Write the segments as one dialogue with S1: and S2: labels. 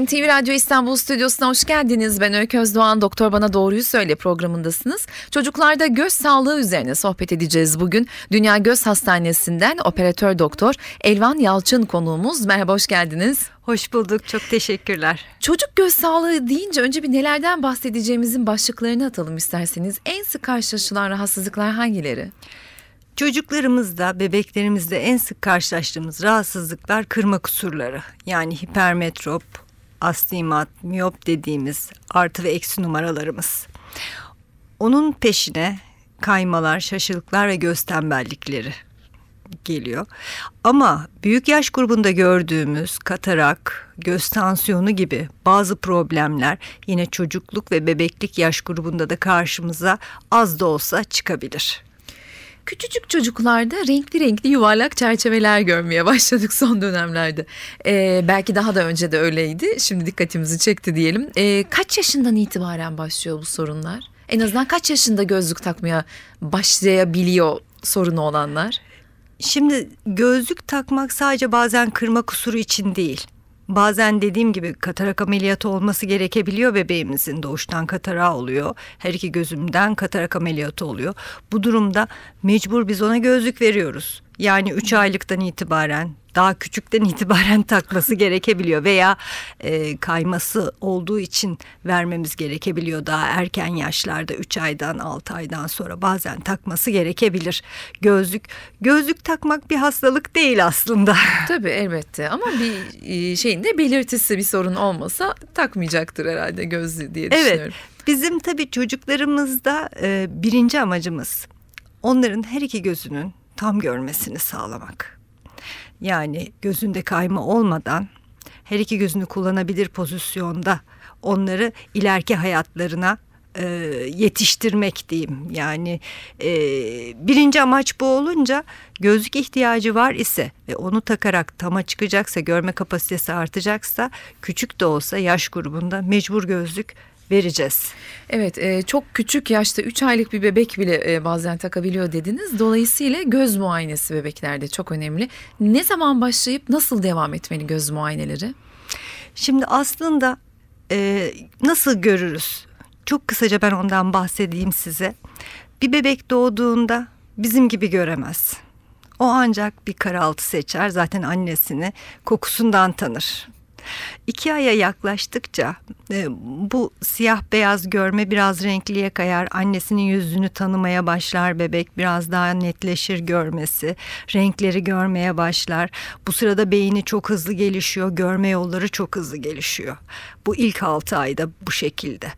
S1: NTV Radyo İstanbul Stüdyosu'na hoş geldiniz. Ben Öykü Özdoğan. Doktor Bana Doğruyu Söyle programındasınız. Çocuklarda göz sağlığı üzerine sohbet edeceğiz bugün. Dünya Göz Hastanesi'nden operatör doktor Elvan Yalçın konuğumuz. Merhaba, hoş geldiniz.
S2: Hoş bulduk. Çok teşekkürler.
S1: Çocuk göz sağlığı deyince önce bir nelerden bahsedeceğimizin başlıklarını atalım isterseniz. En sık karşılaşılan rahatsızlıklar hangileri?
S2: Çocuklarımızda, bebeklerimizde en sık karşılaştığımız rahatsızlıklar kırma kusurları. Yani hipermetrop, astigmat, miyop dediğimiz artı ve eksi numaralarımız. Onun peşine kaymalar, şaşılıklar ve göz tembellikleri geliyor. Ama büyük yaş grubunda gördüğümüz katarak, göz tansiyonu gibi bazı problemler yine çocukluk ve bebeklik yaş grubunda da karşımıza az da olsa çıkabilir.
S1: Küçücük çocuklarda renkli renkli yuvarlak çerçeveler görmeye başladık son dönemlerde. Ee, belki daha da önce de öyleydi. Şimdi dikkatimizi çekti diyelim. Ee, kaç yaşından itibaren başlıyor bu sorunlar? En azından kaç yaşında gözlük takmaya başlayabiliyor sorunu olanlar?
S2: Şimdi gözlük takmak sadece bazen kırma kusuru için değil. Bazen dediğim gibi katarak ameliyatı olması gerekebiliyor bebeğimizin doğuştan katara oluyor. Her iki gözümden katarak ameliyatı oluyor. Bu durumda mecbur biz ona gözlük veriyoruz. Yani 3 aylıktan itibaren daha küçükten itibaren takması gerekebiliyor veya e, kayması olduğu için vermemiz gerekebiliyor daha erken yaşlarda 3 aydan 6 aydan sonra bazen takması gerekebilir. Gözlük gözlük takmak bir hastalık değil aslında.
S1: Tabii elbette ama bir e, şeyin de belirtisi bir sorun olmasa takmayacaktır herhalde gözlüğü diye düşünüyorum. Evet
S2: bizim tabii çocuklarımızda e, birinci amacımız onların her iki gözünün tam görmesini sağlamak. Yani gözünde kayma olmadan her iki gözünü kullanabilir pozisyonda onları ileriki hayatlarına e, yetiştirmek diyeyim. Yani e, birinci amaç bu olunca gözlük ihtiyacı var ise ve onu takarak tama çıkacaksa görme kapasitesi artacaksa küçük de olsa yaş grubunda mecbur gözlük vereceğiz.
S1: Evet e, çok küçük yaşta 3 aylık bir bebek bile e, bazen takabiliyor dediniz. Dolayısıyla göz muayenesi bebeklerde çok önemli. Ne zaman başlayıp nasıl devam etmeli göz muayeneleri?
S2: Şimdi aslında e, nasıl görürüz? Çok kısaca ben ondan bahsedeyim size. Bir bebek doğduğunda bizim gibi göremez. O ancak bir karaltı seçer. Zaten annesini kokusundan tanır. İki aya yaklaştıkça e, bu siyah beyaz görme biraz renkliye kayar. Annesinin yüzünü tanımaya başlar bebek biraz daha netleşir görmesi. Renkleri görmeye başlar. Bu sırada beyni çok hızlı gelişiyor. Görme yolları çok hızlı gelişiyor. Bu ilk altı ayda bu şekilde.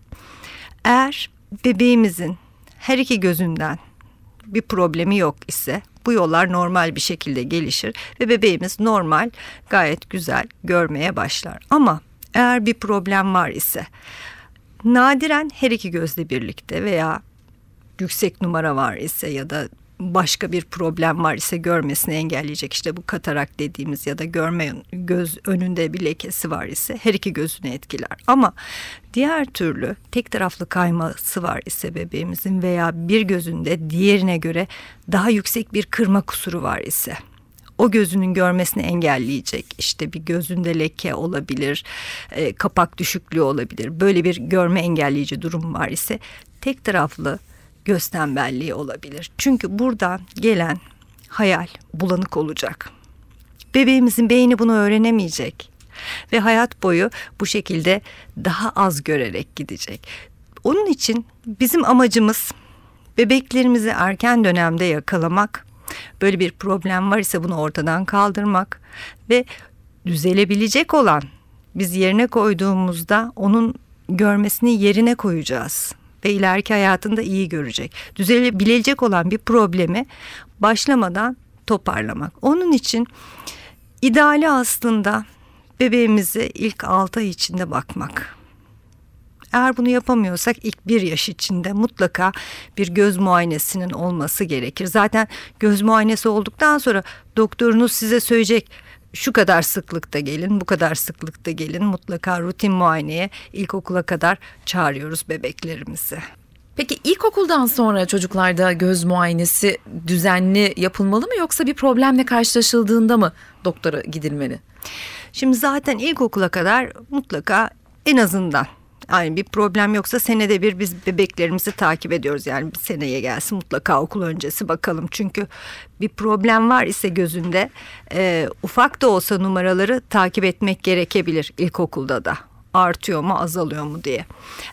S2: Eğer bebeğimizin her iki gözünden bir problemi yok ise bu yollar normal bir şekilde gelişir ve bebeğimiz normal gayet güzel görmeye başlar. Ama eğer bir problem var ise nadiren her iki gözle birlikte veya yüksek numara var ise ya da başka bir problem var ise görmesini engelleyecek. İşte bu katarak dediğimiz ya da görme göz önünde bir lekesi var ise her iki gözünü etkiler. Ama diğer türlü tek taraflı kayması var ise bebeğimizin veya bir gözünde diğerine göre daha yüksek bir kırma kusuru var ise o gözünün görmesini engelleyecek. İşte bir gözünde leke olabilir e, kapak düşüklüğü olabilir. Böyle bir görme engelleyici durum var ise tek taraflı göz olabilir. Çünkü burada gelen hayal bulanık olacak. Bebeğimizin beyni bunu öğrenemeyecek ve hayat boyu bu şekilde daha az görerek gidecek. Onun için bizim amacımız bebeklerimizi erken dönemde yakalamak, böyle bir problem var ise bunu ortadan kaldırmak ve düzelebilecek olan biz yerine koyduğumuzda onun görmesini yerine koyacağız ve ileriki hayatında iyi görecek. Düzelebilecek olan bir problemi başlamadan toparlamak. Onun için ideali aslında bebeğimize ilk 6 ay içinde bakmak. Eğer bunu yapamıyorsak ilk bir yaş içinde mutlaka bir göz muayenesinin olması gerekir. Zaten göz muayenesi olduktan sonra doktorunuz size söyleyecek şu kadar sıklıkta gelin, bu kadar sıklıkta gelin. Mutlaka rutin muayeneye ilkokula kadar çağırıyoruz bebeklerimizi.
S1: Peki ilkokuldan sonra çocuklarda göz muayenesi düzenli yapılmalı mı yoksa bir problemle karşılaşıldığında mı doktora gidilmeli?
S2: Şimdi zaten ilkokula kadar mutlaka en azından yani bir problem yoksa senede bir biz bebeklerimizi takip ediyoruz. Yani bir seneye gelsin mutlaka okul öncesi bakalım. Çünkü bir problem var ise gözünde e, ufak da olsa numaraları takip etmek gerekebilir ilkokulda da. Artıyor mu azalıyor mu diye.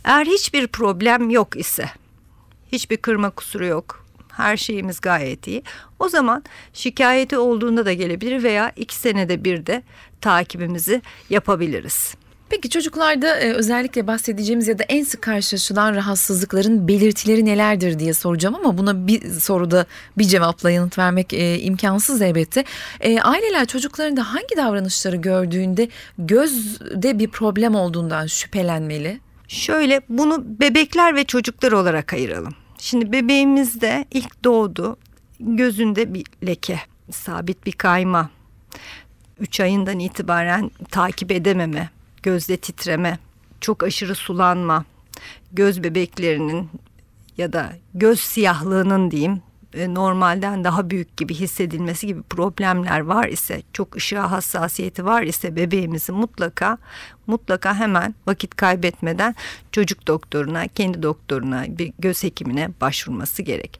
S2: Eğer hiçbir problem yok ise hiçbir kırma kusuru yok her şeyimiz gayet iyi. O zaman şikayeti olduğunda da gelebilir veya iki senede bir de takibimizi yapabiliriz.
S1: Peki çocuklarda e, özellikle bahsedeceğimiz ya da en sık karşılaşılan rahatsızlıkların belirtileri nelerdir diye soracağım ama buna bir soruda bir cevapla yanıt vermek e, imkansız elbette. E, aileler çocuklarında hangi davranışları gördüğünde gözde bir problem olduğundan şüphelenmeli?
S2: Şöyle bunu bebekler ve çocuklar olarak ayıralım. Şimdi bebeğimizde ilk doğdu gözünde bir leke, sabit bir kayma, 3 ayından itibaren takip edememe, gözde titreme, çok aşırı sulanma, göz bebeklerinin ya da göz siyahlığının diyeyim e, normalden daha büyük gibi hissedilmesi gibi problemler var ise çok ışığa hassasiyeti var ise bebeğimizin mutlaka mutlaka hemen vakit kaybetmeden çocuk doktoruna kendi doktoruna bir göz hekimine başvurması gerek.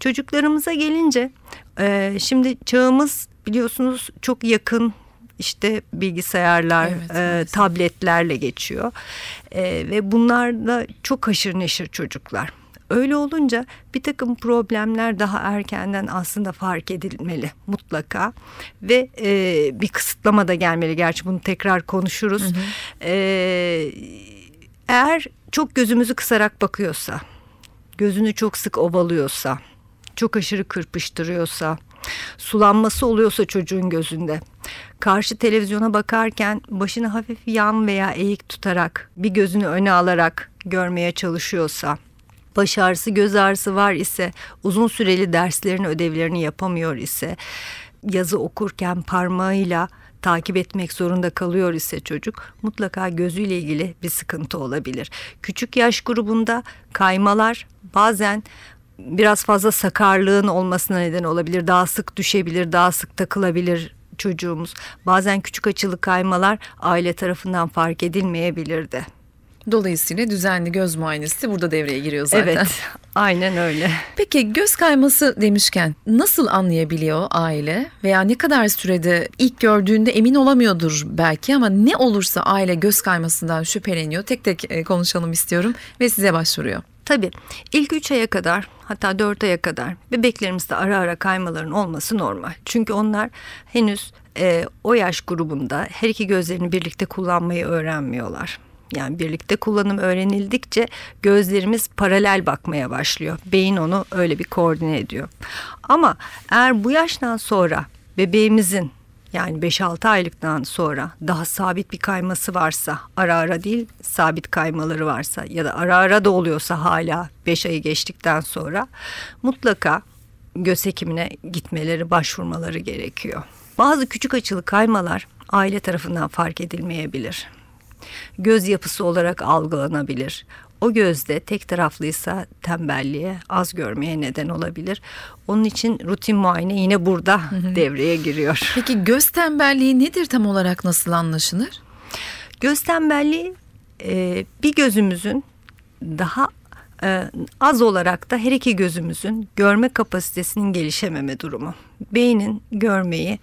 S2: Çocuklarımıza gelince e, şimdi çağımız biliyorsunuz çok yakın işte bilgisayarlar, evet, e, tabletlerle geçiyor. E, ve bunlar da çok haşır neşir çocuklar. Öyle olunca bir takım problemler daha erkenden aslında fark edilmeli mutlaka ve e, bir kısıtlama da gelmeli. Gerçi bunu tekrar konuşuruz. Hı hı. E, eğer çok gözümüzü kısarak bakıyorsa, gözünü çok sık ovalıyorsa, çok aşırı kırpıştırıyorsa, sulanması oluyorsa çocuğun gözünde, karşı televizyona bakarken başını hafif yan veya eğik tutarak bir gözünü öne alarak görmeye çalışıyorsa baş ağrısı göz ağrısı var ise uzun süreli derslerini ödevlerini yapamıyor ise yazı okurken parmağıyla takip etmek zorunda kalıyor ise çocuk mutlaka gözüyle ilgili bir sıkıntı olabilir. Küçük yaş grubunda kaymalar bazen biraz fazla sakarlığın olmasına neden olabilir. Daha sık düşebilir, daha sık takılabilir çocuğumuz. Bazen küçük açılı kaymalar aile tarafından fark edilmeyebilir de.
S1: Dolayısıyla düzenli göz muayenesi burada devreye giriyor zaten.
S2: Evet, aynen öyle.
S1: Peki göz kayması demişken nasıl anlayabiliyor aile veya ne kadar sürede ilk gördüğünde emin olamıyordur belki ama ne olursa aile göz kaymasından şüpheleniyor. Tek tek e, konuşalım istiyorum ve size başvuruyor.
S2: Tabii ilk 3 aya kadar hatta 4 aya kadar bebeklerimizde ara ara kaymaların olması normal. Çünkü onlar henüz e, o yaş grubunda her iki gözlerini birlikte kullanmayı öğrenmiyorlar. Yani birlikte kullanım öğrenildikçe gözlerimiz paralel bakmaya başlıyor. Beyin onu öyle bir koordine ediyor. Ama eğer bu yaştan sonra bebeğimizin yani 5-6 aylıktan sonra daha sabit bir kayması varsa ara ara değil sabit kaymaları varsa ya da ara ara da oluyorsa hala 5 ayı geçtikten sonra mutlaka göz hekimine gitmeleri başvurmaları gerekiyor. Bazı küçük açılı kaymalar aile tarafından fark edilmeyebilir göz yapısı olarak algılanabilir. O gözde tek taraflıysa tembelliğe, az görmeye neden olabilir. Onun için rutin muayene yine burada devreye giriyor.
S1: Peki göz tembelliği nedir tam olarak nasıl anlaşılır?
S2: Göz tembelliği e, bir gözümüzün daha e, az olarak da her iki gözümüzün görme kapasitesinin gelişememe durumu. Beynin görmeyi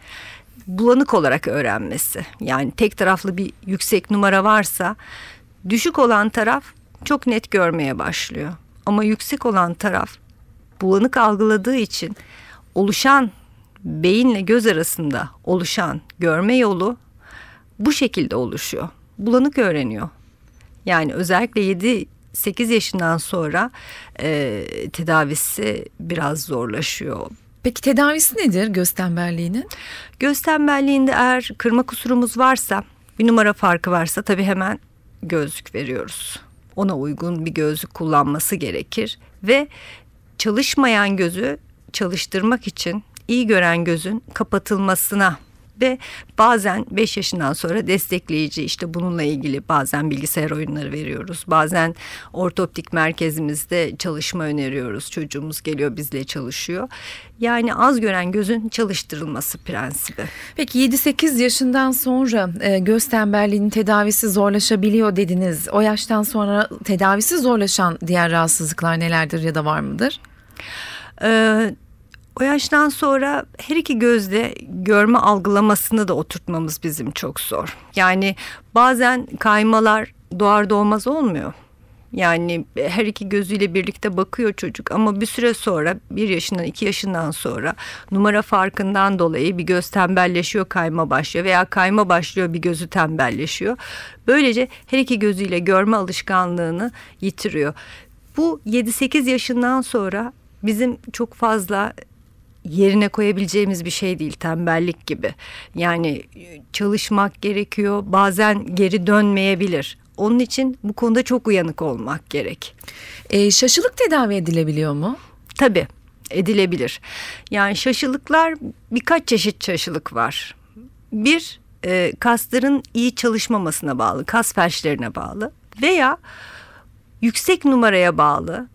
S2: bulanık olarak öğrenmesi. Yani tek taraflı bir yüksek numara varsa düşük olan taraf çok net görmeye başlıyor. Ama yüksek olan taraf bulanık algıladığı için oluşan beyinle göz arasında oluşan görme yolu bu şekilde oluşuyor. Bulanık öğreniyor. Yani özellikle 7 8 yaşından sonra e, tedavisi biraz zorlaşıyor.
S1: Peki tedavisi nedir göz tembelliğinin?
S2: Göz tembelliğinde eğer kırma kusurumuz varsa bir numara farkı varsa tabii hemen gözlük veriyoruz. Ona uygun bir gözlük kullanması gerekir ve çalışmayan gözü çalıştırmak için iyi gören gözün kapatılmasına ve bazen 5 yaşından sonra destekleyici işte bununla ilgili bazen bilgisayar oyunları veriyoruz. Bazen ortoptik merkezimizde çalışma öneriyoruz. Çocuğumuz geliyor bizle çalışıyor. Yani az gören gözün çalıştırılması prensibi.
S1: Peki 7-8 yaşından sonra e, göz tembelliğinin tedavisi zorlaşabiliyor dediniz. O yaştan sonra tedavisi zorlaşan diğer rahatsızlıklar nelerdir ya da var mıdır?
S2: Ee, o yaştan sonra her iki gözde görme algılamasını da oturtmamız bizim çok zor. Yani bazen kaymalar doğar doğmaz olmuyor. Yani her iki gözüyle birlikte bakıyor çocuk ama bir süre sonra bir yaşından iki yaşından sonra numara farkından dolayı bir göz tembelleşiyor kayma başlıyor veya kayma başlıyor bir gözü tembelleşiyor. Böylece her iki gözüyle görme alışkanlığını yitiriyor. Bu 7-8 yaşından sonra bizim çok fazla yerine koyabileceğimiz bir şey değil tembellik gibi. Yani çalışmak gerekiyor bazen geri dönmeyebilir. Onun için bu konuda çok uyanık olmak gerek.
S1: E, şaşılık tedavi edilebiliyor mu?
S2: Tabii edilebilir. Yani şaşılıklar birkaç çeşit şaşılık var. Bir e, kasların iyi çalışmamasına bağlı, kas felçlerine bağlı veya yüksek numaraya bağlı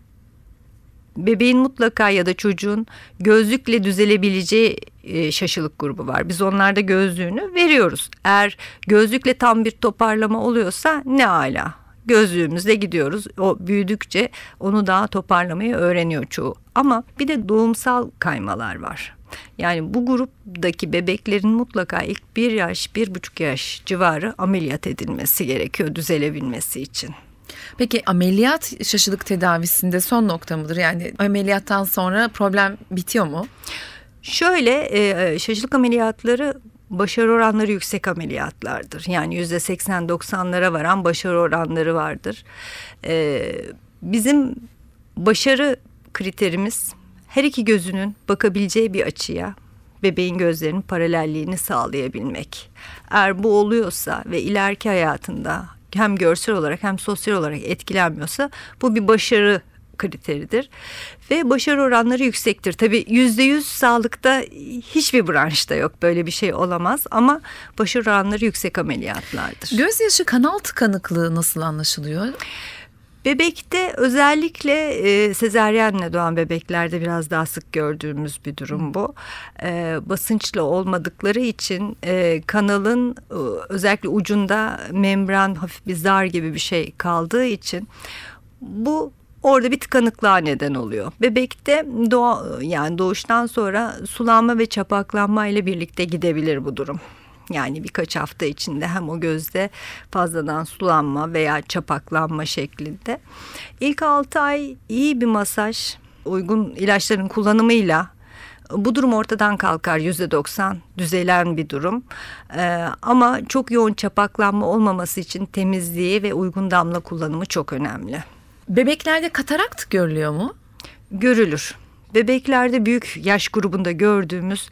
S2: bebeğin mutlaka ya da çocuğun gözlükle düzelebileceği e, şaşılık grubu var. Biz onlarda gözlüğünü veriyoruz. Eğer gözlükle tam bir toparlama oluyorsa ne ala. Gözlüğümüzle gidiyoruz. O büyüdükçe onu daha toparlamayı öğreniyor çoğu. Ama bir de doğumsal kaymalar var. Yani bu gruptaki bebeklerin mutlaka ilk bir yaş, bir buçuk yaş civarı ameliyat edilmesi gerekiyor düzelebilmesi için.
S1: Peki ameliyat şaşılık tedavisinde son nokta mıdır? Yani ameliyattan sonra problem bitiyor mu?
S2: Şöyle e, şaşılık ameliyatları başarı oranları yüksek ameliyatlardır. Yani yüzde 80-90'lara varan başarı oranları vardır. E, bizim başarı kriterimiz her iki gözünün bakabileceği bir açıya bebeğin gözlerinin paralelliğini sağlayabilmek. Eğer bu oluyorsa ve ileriki hayatında hem görsel olarak hem sosyal olarak etkilenmiyorsa bu bir başarı kriteridir ve başarı oranları yüksektir. Tabii yüzde yüz sağlıkta hiçbir branşta yok böyle bir şey olamaz ama başarı oranları yüksek ameliyatlardır.
S1: Gözyaşı kanal tıkanıklığı nasıl anlaşılıyor?
S2: Bebekte özellikle e, sezeryenle doğan bebeklerde biraz daha sık gördüğümüz bir durum bu. E, basınçlı olmadıkları için e, kanalın e, özellikle ucunda membran hafif bir zar gibi bir şey kaldığı için bu orada bir tıkanıklığa neden oluyor. Bebekte doğa, yani doğuştan sonra sulanma ve çapaklanma ile birlikte gidebilir bu durum. Yani birkaç hafta içinde hem o gözde fazladan sulanma veya çapaklanma şeklinde. İlk 6 ay iyi bir masaj, uygun ilaçların kullanımıyla bu durum ortadan kalkar yüzde doksan düzelen bir durum ee, ama çok yoğun çapaklanma olmaması için temizliği ve uygun damla kullanımı çok önemli.
S1: Bebeklerde katarakt görülüyor mu?
S2: Görülür. Bebeklerde büyük yaş grubunda gördüğümüz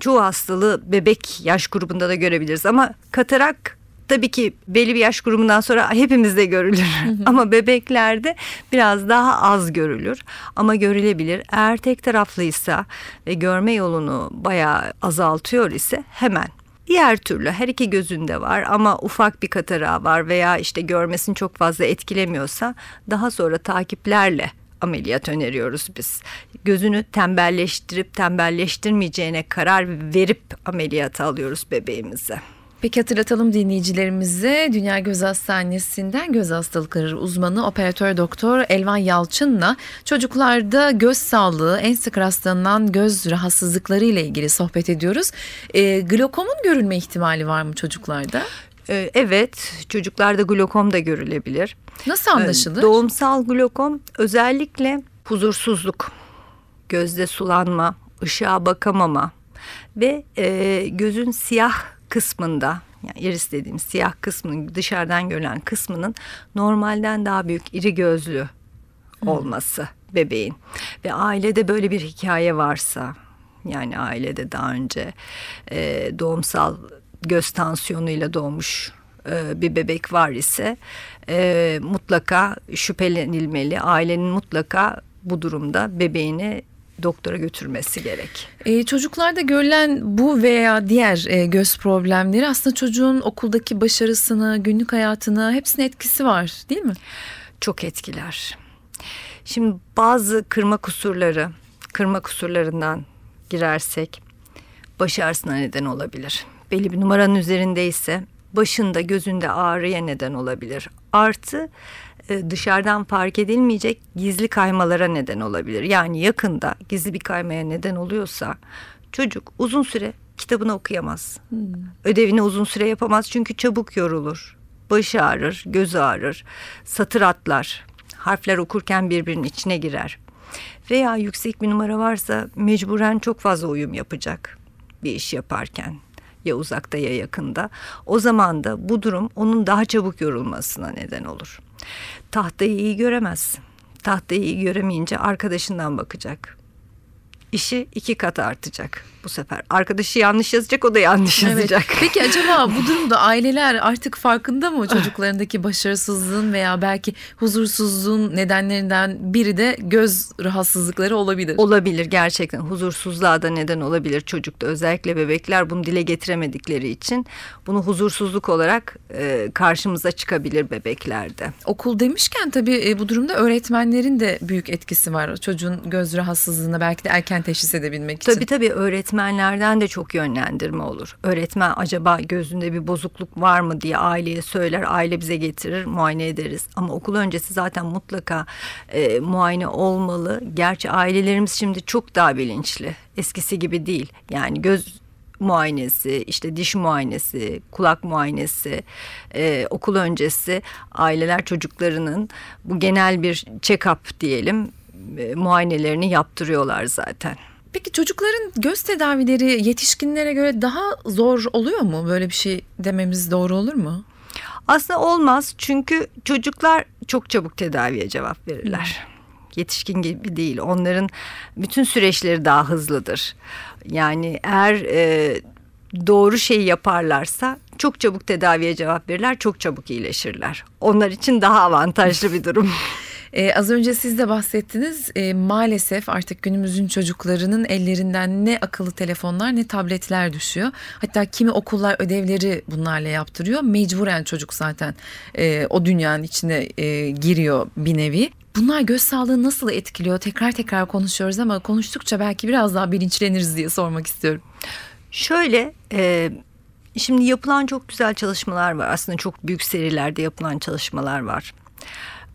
S2: çoğu hastalığı bebek yaş grubunda da görebiliriz ama katarak tabii ki belli bir yaş grubundan sonra hepimizde görülür. Ama bebeklerde biraz daha az görülür. Ama görülebilir. Eğer tek taraflıysa ve görme yolunu bayağı azaltıyor ise hemen Diğer türlü her iki gözünde var ama ufak bir katarağı var veya işte görmesini çok fazla etkilemiyorsa daha sonra takiplerle ameliyat öneriyoruz biz. Gözünü tembelleştirip tembelleştirmeyeceğine karar verip ameliyata alıyoruz bebeğimize.
S1: Peki hatırlatalım dinleyicilerimize Dünya Göz Hastanesi'nden göz hastalıkları uzmanı operatör doktor Elvan Yalçın'la çocuklarda göz sağlığı en sık rastlanan göz rahatsızlıkları ile ilgili sohbet ediyoruz. E, glokomun görülme ihtimali var mı çocuklarda?
S2: Ee, evet, çocuklarda glokom da görülebilir.
S1: Nasıl anlaşılır?
S2: Ee, doğumsal glokom özellikle huzursuzluk, gözde sulanma, ışığa bakamama ve e, gözün siyah kısmında yani iris dediğimiz siyah kısmının dışarıdan görülen kısmının normalden daha büyük iri gözlü olması hmm. bebeğin ve ailede böyle bir hikaye varsa yani ailede daha önce e, doğumsal göz tansiyonuyla doğmuş e, bir bebek var ise e, mutlaka şüphelenilmeli. Ailenin mutlaka bu durumda bebeğini doktora götürmesi gerek.
S1: E, çocuklarda görülen bu veya diğer e, göz problemleri aslında çocuğun okuldaki başarısını, günlük hayatına hepsine etkisi var değil mi?
S2: Çok etkiler. Şimdi bazı kırma kusurları, kırma kusurlarından girersek baş ağrısına neden olabilir. Belli bir numaranın üzerindeyse başında gözünde ağrıya neden olabilir. Artı e, dışarıdan fark edilmeyecek gizli kaymalara neden olabilir. Yani yakında gizli bir kaymaya neden oluyorsa çocuk uzun süre kitabını okuyamaz. Hmm. Ödevini uzun süre yapamaz çünkü çabuk yorulur. Başı ağrır, gözü ağrır, satır atlar, harfler okurken birbirinin içine girer. Veya yüksek bir numara varsa mecburen çok fazla uyum yapacak bir iş yaparken ya uzakta ya yakında. O zaman da bu durum onun daha çabuk yorulmasına neden olur. Tahtayı iyi göremez. Tahtayı iyi göremeyince arkadaşından bakacak. İşi iki kat artacak bu sefer. Arkadaşı yanlış yazacak o da yanlış evet. yazacak.
S1: Peki acaba bu durumda aileler artık farkında mı çocuklarındaki başarısızlığın veya belki huzursuzluğun nedenlerinden biri de göz rahatsızlıkları olabilir?
S2: Olabilir gerçekten huzursuzluğa da neden olabilir çocukta. Özellikle bebekler bunu dile getiremedikleri için bunu huzursuzluk olarak e, karşımıza çıkabilir bebeklerde.
S1: Okul demişken tabii e, bu durumda öğretmenlerin de büyük etkisi var. Çocuğun göz rahatsızlığına belki de erken teşhis edebilmek
S2: için. Tabii tabii öğretmen öğretmenlerden de çok yönlendirme olur. Öğretmen acaba gözünde bir bozukluk var mı diye aileye söyler. Aile bize getirir muayene ederiz. Ama okul öncesi zaten mutlaka e, muayene olmalı. Gerçi ailelerimiz şimdi çok daha bilinçli. Eskisi gibi değil. Yani göz muayenesi, işte diş muayenesi, kulak muayenesi, e, okul öncesi aileler çocuklarının bu genel bir check-up diyelim muayenelerini yaptırıyorlar zaten.
S1: Peki çocukların göz tedavileri yetişkinlere göre daha zor oluyor mu? Böyle bir şey dememiz doğru olur mu?
S2: Aslında olmaz çünkü çocuklar çok çabuk tedaviye cevap verirler. Yetişkin gibi değil. Onların bütün süreçleri daha hızlıdır. Yani eğer e, doğru şeyi yaparlarsa çok çabuk tedaviye cevap verirler, çok çabuk iyileşirler. Onlar için daha avantajlı bir durum.
S1: Ee, az önce siz de bahsettiniz. Ee, maalesef artık günümüzün çocuklarının ellerinden ne akıllı telefonlar ne tabletler düşüyor. Hatta kimi okullar ödevleri bunlarla yaptırıyor. Mecburen çocuk zaten e, o dünyanın içine e, giriyor bir nevi. Bunlar göz sağlığını nasıl etkiliyor? Tekrar tekrar konuşuyoruz ama konuştukça belki biraz daha bilinçleniriz diye sormak istiyorum.
S2: Şöyle e, şimdi yapılan çok güzel çalışmalar var. Aslında çok büyük serilerde yapılan çalışmalar var.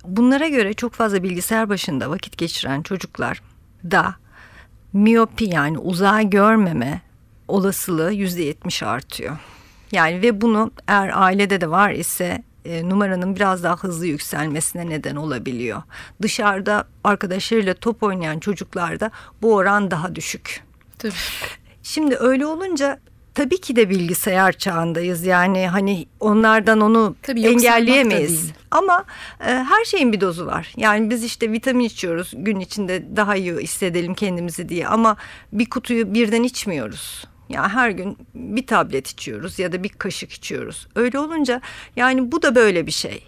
S2: Bunlara göre çok fazla bilgisayar başında vakit geçiren çocuklar da miyopi yani uzağa görmeme olasılığı yüzde yetmiş artıyor. Yani ve bunu eğer ailede de var ise e, numaranın biraz daha hızlı yükselmesine neden olabiliyor. Dışarıda arkadaşlarıyla top oynayan çocuklarda bu oran daha düşük.
S1: Tabii.
S2: Şimdi öyle olunca tabii ki de bilgisayar çağındayız. Yani hani onlardan onu tabii engelleyemeyiz. Ama e, her şeyin bir dozu var. Yani biz işte vitamin içiyoruz gün içinde daha iyi hissedelim kendimizi diye. Ama bir kutuyu birden içmiyoruz. Ya yani her gün bir tablet içiyoruz ya da bir kaşık içiyoruz. Öyle olunca yani bu da böyle bir şey.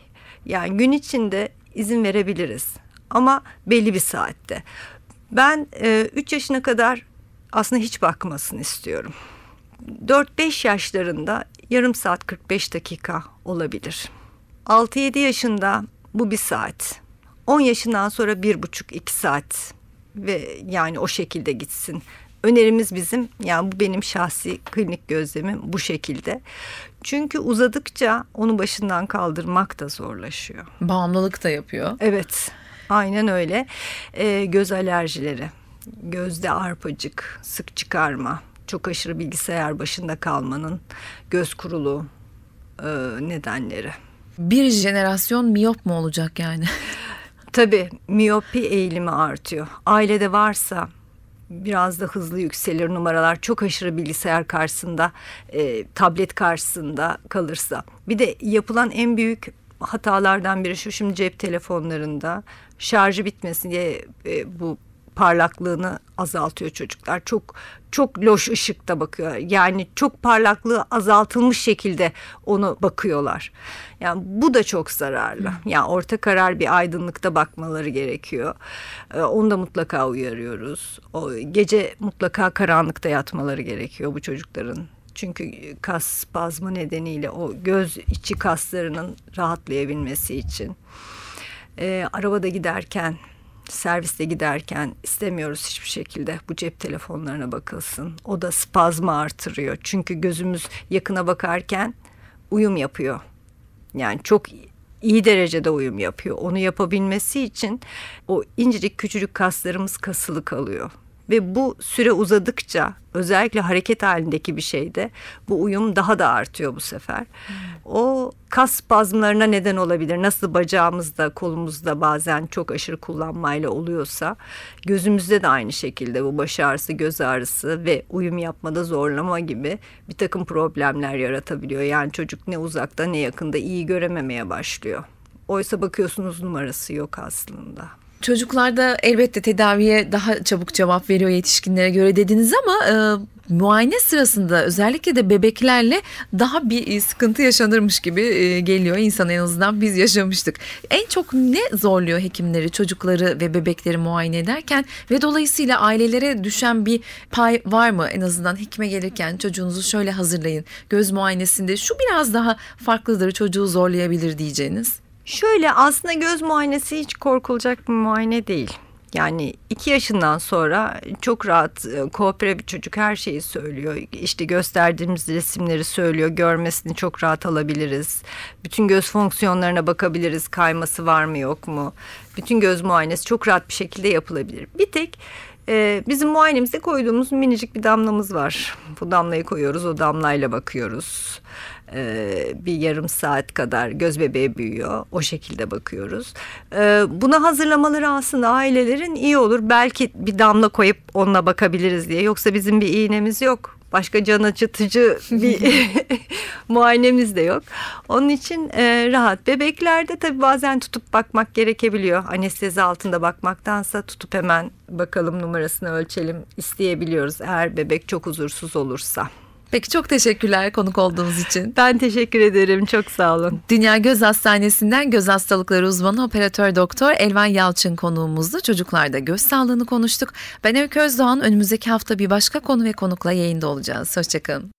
S2: Yani gün içinde izin verebiliriz ama belli bir saatte. Ben 3 e, yaşına kadar aslında hiç bakmasını istiyorum. 4-5 yaşlarında yarım saat 45 dakika olabilir. 6-7 yaşında bu bir saat. 10 yaşından sonra bir buçuk iki saat ve yani o şekilde gitsin. Önerimiz bizim yani bu benim şahsi klinik gözlemim bu şekilde. Çünkü uzadıkça onu başından kaldırmak da zorlaşıyor.
S1: Bağımlılık da yapıyor.
S2: Evet aynen öyle. Ee, göz alerjileri, gözde arpacık, sık çıkarma, çok aşırı bilgisayar başında kalmanın göz kurulu e, nedenleri.
S1: Bir jenerasyon miyop mu olacak yani?
S2: Tabii miyopi eğilimi artıyor. Ailede varsa biraz da hızlı yükselir numaralar çok aşırı bilgisayar karşısında e, tablet karşısında kalırsa bir de yapılan en büyük hatalardan biri şu şimdi cep telefonlarında şarjı bitmesin diye e, bu parlaklığını azaltıyor çocuklar. Çok çok loş ışıkta bakıyor. Yani çok parlaklığı azaltılmış şekilde onu bakıyorlar. Yani bu da çok zararlı. Yani orta karar bir aydınlıkta bakmaları gerekiyor. Ee, onu da mutlaka uyarıyoruz. O gece mutlaka karanlıkta yatmaları gerekiyor bu çocukların. Çünkü kas spazmı nedeniyle o göz içi kaslarının rahatlayabilmesi için. Ee, arabada giderken serviste giderken istemiyoruz hiçbir şekilde bu cep telefonlarına bakılsın. O da spazmı artırıyor. Çünkü gözümüz yakına bakarken uyum yapıyor. Yani çok iyi derecede uyum yapıyor. Onu yapabilmesi için o incecik küçücük kaslarımız kasılı kalıyor. Ve bu süre uzadıkça özellikle hareket halindeki bir şeyde bu uyum daha da artıyor bu sefer. O kas spazmlarına neden olabilir. Nasıl bacağımızda, kolumuzda bazen çok aşırı kullanmayla oluyorsa gözümüzde de aynı şekilde bu baş ağrısı, göz ağrısı ve uyum yapmada zorlama gibi bir takım problemler yaratabiliyor. Yani çocuk ne uzakta ne yakında iyi görememeye başlıyor. Oysa bakıyorsunuz numarası yok aslında.
S1: Çocuklarda elbette tedaviye daha çabuk cevap veriyor yetişkinlere göre dediniz ama e, muayene sırasında özellikle de bebeklerle daha bir sıkıntı yaşanırmış gibi e, geliyor insan en azından biz yaşamıştık. En çok ne zorluyor hekimleri, çocukları ve bebekleri muayene ederken ve dolayısıyla ailelere düşen bir pay var mı? En azından hekime gelirken çocuğunuzu şöyle hazırlayın. Göz muayenesinde şu biraz daha farklıdır çocuğu zorlayabilir diyeceğiniz.
S2: Şöyle aslında göz muayenesi hiç korkulacak bir muayene değil. Yani iki yaşından sonra çok rahat e, koopere bir çocuk her şeyi söylüyor. İşte gösterdiğimiz resimleri söylüyor. Görmesini çok rahat alabiliriz. Bütün göz fonksiyonlarına bakabiliriz. Kayması var mı yok mu? Bütün göz muayenesi çok rahat bir şekilde yapılabilir. Bir tek e, bizim muayenemizde koyduğumuz minicik bir damlamız var. Bu damlayı koyuyoruz. O damlayla bakıyoruz e, bir yarım saat kadar göz bebeği büyüyor. O şekilde bakıyoruz. E, buna hazırlamaları aslında ailelerin iyi olur. Belki bir damla koyup onunla bakabiliriz diye. Yoksa bizim bir iğnemiz yok. Başka can acıtıcı bir muayenemiz de yok. Onun için e, rahat. Bebeklerde tabii bazen tutup bakmak gerekebiliyor. Anestezi altında bakmaktansa tutup hemen bakalım numarasını ölçelim isteyebiliyoruz. Eğer bebek çok huzursuz olursa.
S1: Peki çok teşekkürler konuk olduğunuz için.
S2: Ben teşekkür ederim. Çok sağ olun.
S1: Dünya Göz Hastanesi'nden göz hastalıkları uzmanı operatör doktor Elvan Yalçın konuğumuzdu. Çocuklarda göz sağlığını konuştuk. Ben Öykü Özdoğan. Önümüzdeki hafta bir başka konu ve konukla yayında olacağız. Hoşçakalın.